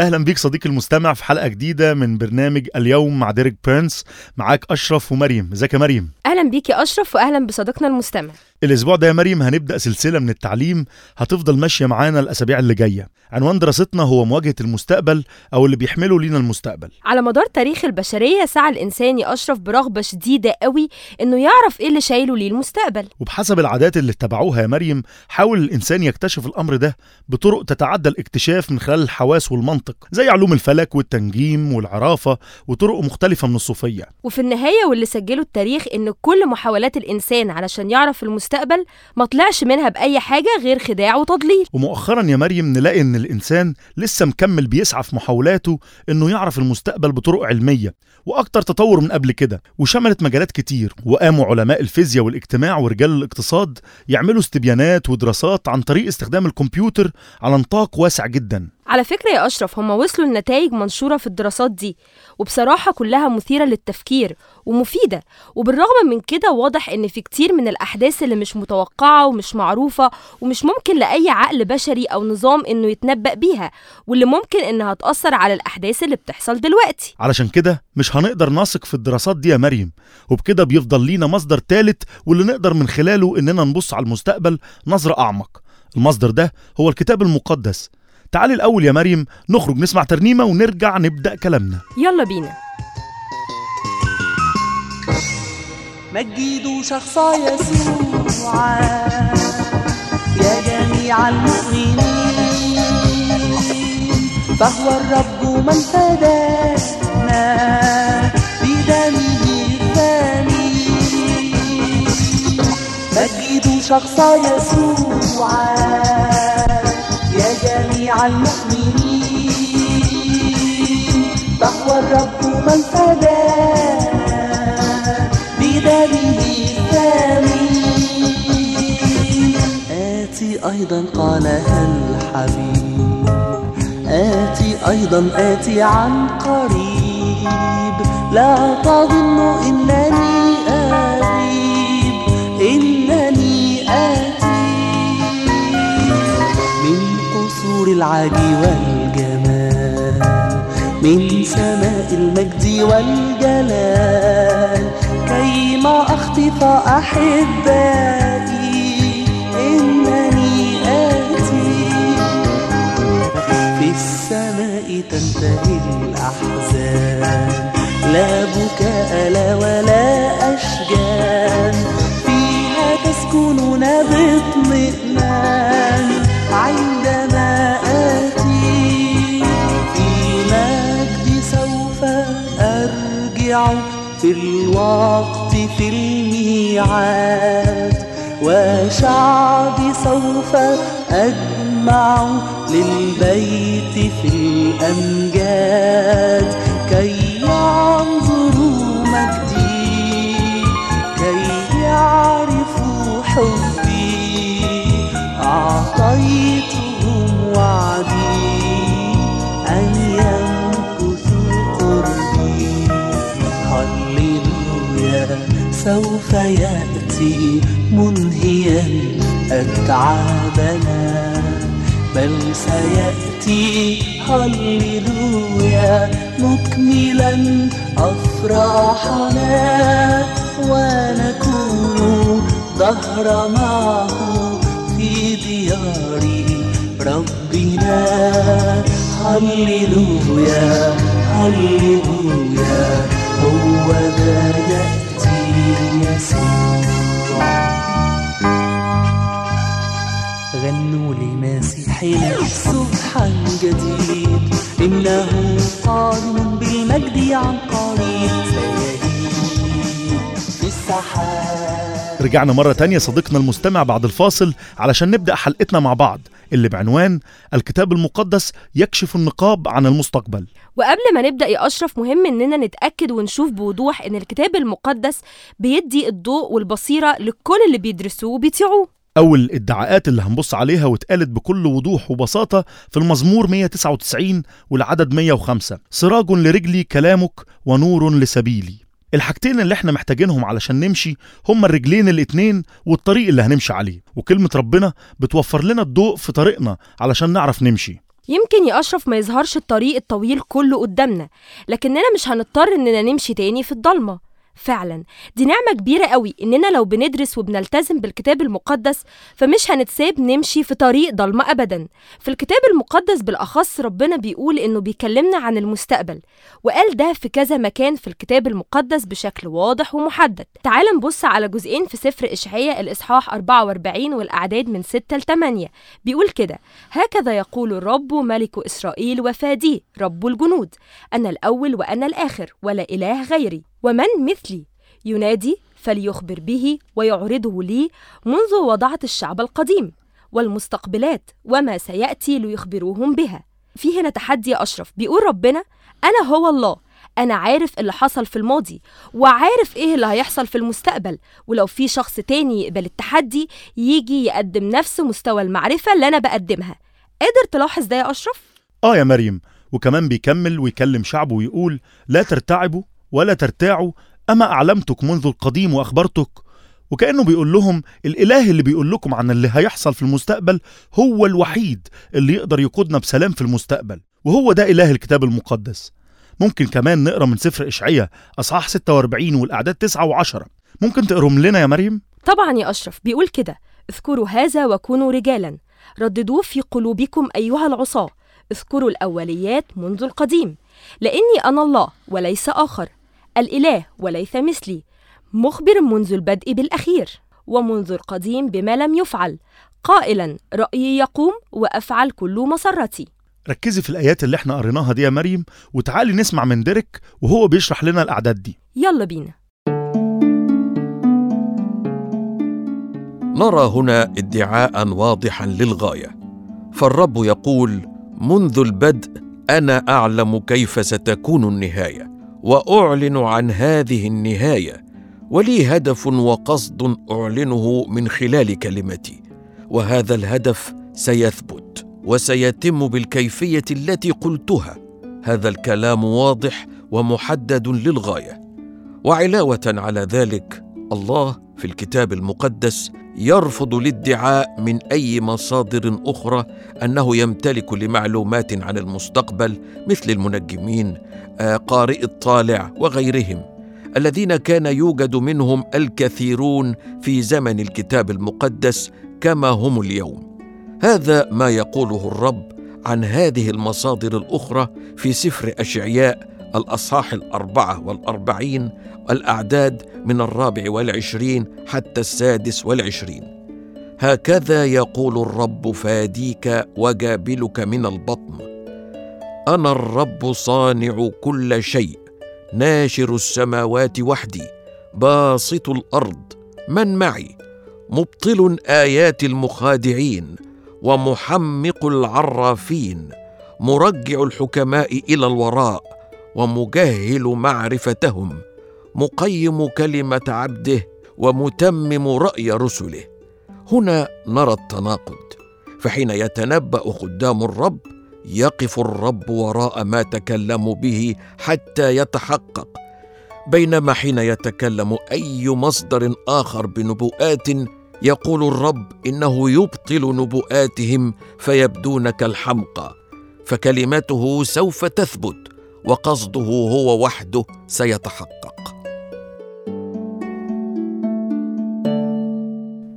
أهلا بيك صديقي المستمع في حلقة جديدة من برنامج اليوم مع ديريك بيرنس معاك أشرف ومريم. إزيك يا مريم؟ أهلا بيك يا أشرف واهلا بصديقنا المستمع. الأسبوع ده يا مريم هنبدأ سلسلة من التعليم هتفضل ماشية معانا الأسابيع اللي جاية. عنوان دراستنا هو مواجهة المستقبل أو اللي بيحمله لينا المستقبل. على مدار تاريخ البشرية سعى الإنسان أشرف برغبة شديدة قوي إنه يعرف إيه اللي شايله ليه المستقبل. وبحسب العادات اللي اتبعوها يا مريم حاول الإنسان يكتشف الأمر ده بطرق تتعدى الاكتشاف من خلال الحواس والمنطق زي علوم الفلك والتنجيم والعرافة وطرق مختلفة من الصوفية. وفي النهاية واللي سجله التاريخ إن كل محاولات الإنسان علشان يعرف المستقبل ما طلعش منها بأي حاجة غير خداع وتضليل. ومؤخرا يا مريم نلاقي إن الإنسان لسه مكمل بيسعى في محاولاته إنه يعرف المستقبل بطرق علمية وأكتر تطور من قبل كده وشملت مجالات كتير وقاموا علماء الفيزياء والاجتماع ورجال الاقتصاد يعملوا استبيانات ودراسات عن طريق استخدام الكمبيوتر على نطاق واسع جدا. على فكرة يا أشرف هم وصلوا لنتائج منشورة في الدراسات دي وبصراحة كلها مثيرة للتفكير ومفيدة. وبالرغم من كده واضح إن في كتير من الأحداث اللي مش متوقعة ومش معروفة ومش ممكن لأي عقل بشري أو نظام إنه يتنبأ بيها واللي ممكن إنها تأثر على الأحداث اللي بتحصل دلوقتي. علشان كده مش هنقدر نثق في الدراسات دي يا مريم. وبكده بيفضل لينا مصدر تالت واللي نقدر من خلاله إننا نبص على المستقبل نظرة أعمق. المصدر ده هو الكتاب المقدس. تعالي الأول يا مريم نخرج نسمع ترنيمة ونرجع نبدأ كلامنا. يلا بينا. مجدوا شخص يسوع يا جميع المؤمنين. فهو الرب من فدانا بدمه الثاني. مجدوا شخص يسوع المؤمنين. فهو الرب من فدانا بدمه الثمين آتي أيضا قالها الحبيب آتي أيضا آتي عن قريب. لا تظن إنني العاج والجمال من سماء المجد والجلال. كيما أخطف أحبائي إنني آتي. في السماء تنتهي الأحزان. لا بكاء لا ولا أشجان في الوقت في الميعاد وشعبي سوف أجمع للبيت في الأمجاد. سوف يأتي منهيا أتعابنا بل سيأتي هللويا مكملا أفراحنا ونكون ظهر معه في ديار ربنا. هللويا هللويا هو ذا يأتي يسوع غنوا لمسيحنا صبحا جديد. إنه قادم بالمجد عن قريب. سيهيب في السحاب. رجعنا مرة تانية صديقنا المستمع بعد الفاصل علشان نبدأ حلقتنا مع بعض. اللي بعنوان الكتاب المقدس يكشف النقاب عن المستقبل. وقبل ما نبدأ يا أشرف مهم إننا نتأكد ونشوف بوضوح إن الكتاب المقدس بيدي الضوء والبصيرة لكل اللي بيدرسوه وبيطيعوه. أول الادعاءات اللي هنبص عليها واتقالت بكل وضوح وبساطة في المزمور 199 والعدد 105 سراج لرجلي كلامك ونور لسبيلي. الحاجتين اللي إحنا محتاجينهم علشان نمشي هما الرجلين الاتنين والطريق اللي هنمشي عليه وكلمة ربنا بتوفر لنا الضوء في طريقنا علشان نعرف نمشي. يمكن يا أشرف ما يظهرش الطريق الطويل كله قدامنا لكننا مش هنضطر إننا نمشي تاني في الضلمة. فعلا. دي نعمة كبيرة قوي إننا لو بندرس وبنلتزم بالكتاب المقدس فمش هنتساب نمشي في طريق ضلمة أبدا. في الكتاب المقدس بالأخص ربنا بيقول إنه بيكلمنا عن المستقبل وقال ده في كذا مكان في الكتاب المقدس بشكل واضح ومحدد. تعال نبص على جزئين في سفر إشعياء الإصحاح 44 والأعداد من 6 ل 8 بيقول كده هكذا يقول الرب ملك إسرائيل وفاديه رب الجنود أنا الأول وأنا الآخر ولا إله غيري. ومن مثلي؟ ينادي فليخبر به ويعرضه لي منذ وضعت الشعب القديم والمستقبلات وما سيأتي ليخبروهم بها. في هنا تحدي أشرف. بيقول ربنا أنا هو الله. أنا عارف اللي حصل في الماضي وعارف إيه اللي هيحصل في المستقبل. ولو في شخص تاني يقبل التحدي يجي يقدم نفس مستوى المعرفة اللي أنا بقدمها. قادر تلاحظ ده يا أشرف؟ آه يا مريم. وكمان بيكمل ويكلم شعبه ويقول لا ترتعبوا ولا ترتاعوا أما أعلمتك منذ القديم وأخبرتك؟ وكأنه بيقول لهم الإله اللي بيقول لكم عن اللي هيحصل في المستقبل هو الوحيد اللي يقدر يقودنا بسلام في المستقبل وهو ده إله الكتاب المقدس. ممكن كمان نقرأ من سفر إشعياء أصحاح 46 والأعداد 9 و10 ممكن تقرهم لنا يا مريم؟ طبعا يا أشرف بيقول كده اذكروا هذا وكونوا رجالا. رددوه في قلوبكم أيها العصاة اذكروا الأوليات منذ القديم. لأني أنا الله وليس آخر. الإله وليس مثلي. مخبر منذ البدء بالأخير ومنذ القديم بما لم يفعل. قائلا رأيي يقوم وأفعل كل مسرتي ركزي في الآيات اللي إحنا قريناها دي يا مريم وتعالي نسمع من ديريك وهو بيشرح لنا الأعداد دي. يلا بينا. نرى هنا ادعاء واضحا للغاية. فالرب يقول منذ البدء أنا أعلم كيف ستكون النهاية. وأعلن عن هذه النهاية ولي هدف وقصد أعلنه من خلال كلمتي. وهذا الهدف سيثبت وسيتم بالكيفية التي قلتها. هذا الكلام واضح ومحدد للغاية. وعلاوة على ذلك الله في الكتاب المقدس يرفض الادعاء من أي مصادر أخرى أنه يمتلك لمعلومات عن المستقبل مثل المنجمين آه، قارئ الطالع وغيرهم الذين كان يوجد منهم الكثيرون في زمن الكتاب المقدس كما هم اليوم. هذا ما يقوله الرب عن هذه المصادر الأخرى في سفر أشعياء الأصحاح الأربعة والأربعين الأعداد من الرابع والعشرين حتى السادس والعشرين. هكذا يقول الرب فاديك وجابلك من البطن. أنا الرب صانع كل شيء ناشر السماوات وحدي باسط الأرض من معي؟ مبطل آيات المخادعين ومحمق العرافين مرجع الحكماء إلى الوراء ومجهل معرفتهم مقيم كلمة عبده ومتمم رأي رسله. هنا نرى التناقض فحين يتنبأ قدام الرب يقف الرب وراء ما تكلموا به حتى يتحقق بينما حين يتكلم أي مصدر آخر بنبوءات يقول الرب إنه يبطل نبوءاتهم فيبدون كالحمقى فكلمته سوف تثبت. وقصده هو وحده سيتحقق.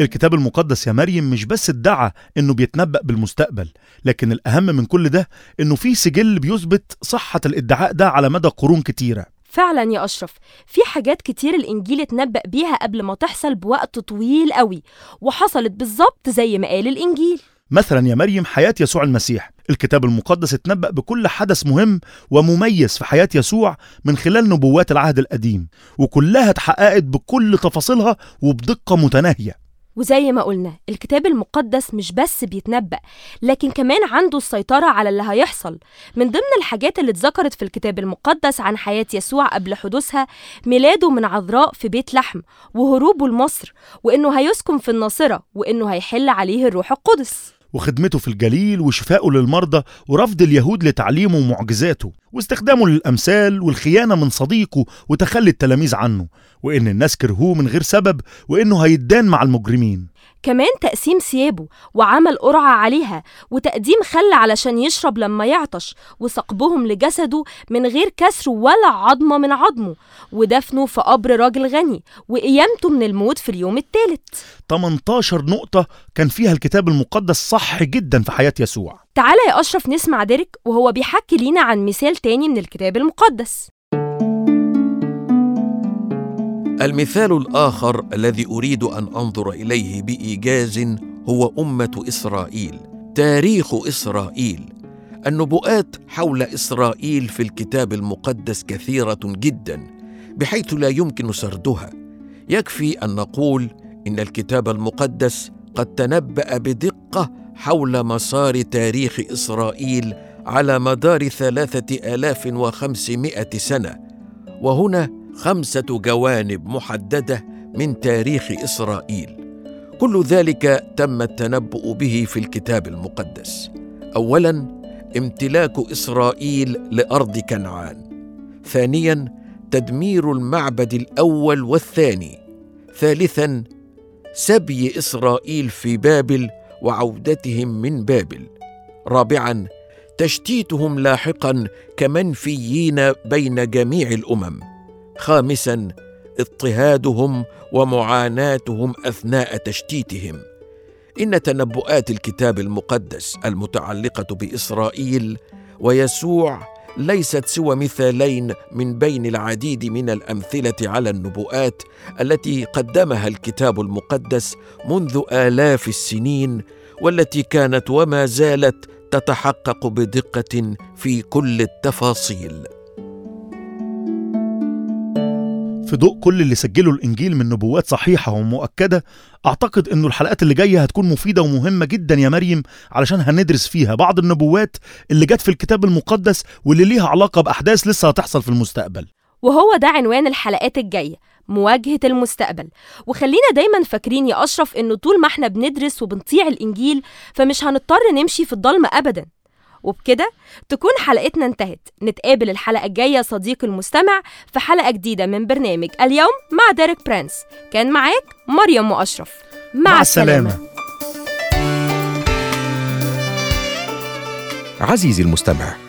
الكتاب المقدس يا مريم مش بس ادعى إنه بيتنبأ بالمستقبل لكن الأهم من كل ده إنه في سجل بيثبت صحة الادعاء ده على مدى قرون كتيرة. فعلا يا أشرف في حاجات كتير الإنجيل اتنبأ بيها قبل ما تحصل بوقت طويل قوي وحصلت بالظبط زي ما قال الإنجيل. مثلا يا مريم حياة يسوع المسيح الكتاب المقدس اتنبأ بكل حدث مهم ومميز في حياة يسوع من خلال نبوات العهد القديم وكلها اتحققت بكل تفاصيلها وبدقة متناهية. وزي ما قلنا الكتاب المقدس مش بس بيتنبأ لكن كمان عنده السيطرة على اللي هيحصل. من ضمن الحاجات اللي اتذكرت في الكتاب المقدس عن حياة يسوع قبل حدوثها ميلاده من عذراء في بيت لحم وهروبه لمصر وإنه هيسكن في الناصرة وإنه هيحل عليه الروح القدس. وخدمته في الجليل وشفائه للمرضى ورفض اليهود لتعليمه ومعجزاته واستخدامه للأمثال والخيانة من صديقه وتخلي التلاميذ عنه. وإن الناس كرهوه من غير سبب وإنه هيدان مع المجرمين. كمان تقسيم ثيابه وعمل قرعة عليها وتقديم خل علشان يشرب لما يعطش وثقبهم لجسده من غير كسر ولا عظمة من عظمه ودفنه في قبر راجل غني وقيامته من الموت في اليوم الثالث. 18 نقطة كان فيها الكتاب المقدس صح جدا في حياة يسوع. تعالى يا أشرف نسمع ديريك وهو بيحكي لينا عن مثال تاني من الكتاب المقدس. المثال الآخر الذي أريد أن أنظر إليه بإيجاز هو أمة إسرائيل تاريخ إسرائيل. النبوءات حول إسرائيل في الكتاب المقدس كثيرة جدا بحيث لا يمكن سردها. يكفي أن نقول إن الكتاب المقدس قد تنبأ بدقة حول مسار تاريخ إسرائيل على مدار ثلاثة آلاف وخمسمائة سنة. وهنا خمسة جوانب محددة من تاريخ إسرائيل. كل ذلك تم التنبؤ به في الكتاب المقدس. اولا امتلاك إسرائيل لأرض كنعان. ثانيا تدمير المعبد الأول والثاني. ثالثا سبي إسرائيل في بابل وعودتهم من بابل. رابعا تشتيتهم لاحقا كمنفيين بين جميع الأمم. خامسا اضطهادهم ومعاناتهم أثناء تشتيتهم. إن تنبؤات الكتاب المقدس المتعلقة بإسرائيل ويسوع ليست سوى مثالين من بين العديد من الأمثلة على النبوءات التي قدمها الكتاب المقدس منذ آلاف السنين والتي كانت وما زالت تتحقق بدقة في كل التفاصيل. في ضوء كل اللي سجله الإنجيل من نبوات صحيحة ومؤكدة أعتقد إنه الحلقات اللي جاية هتكون مفيدة ومهمة جدا يا مريم علشان هندرس فيها بعض النبوات اللي جت في الكتاب المقدس واللي ليها علاقة بأحداث لسه هتحصل في المستقبل. وهو ده عنوان الحلقات الجاية مواجهة المستقبل. وخلينا دايما فاكرين يا أشرف إنه طول ما إحنا بندرس وبنطيع الإنجيل فمش هنضطر نمشي في الضلمة أبدا. وبكده تكون حلقتنا انتهت. نتقابل الحلقة الجاية صديقي المستمع في حلقة جديدة من برنامج اليوم مع ديريك برانس. كان معاك مريم وأشرف. مع, مع السلامة. عزيزي المستمع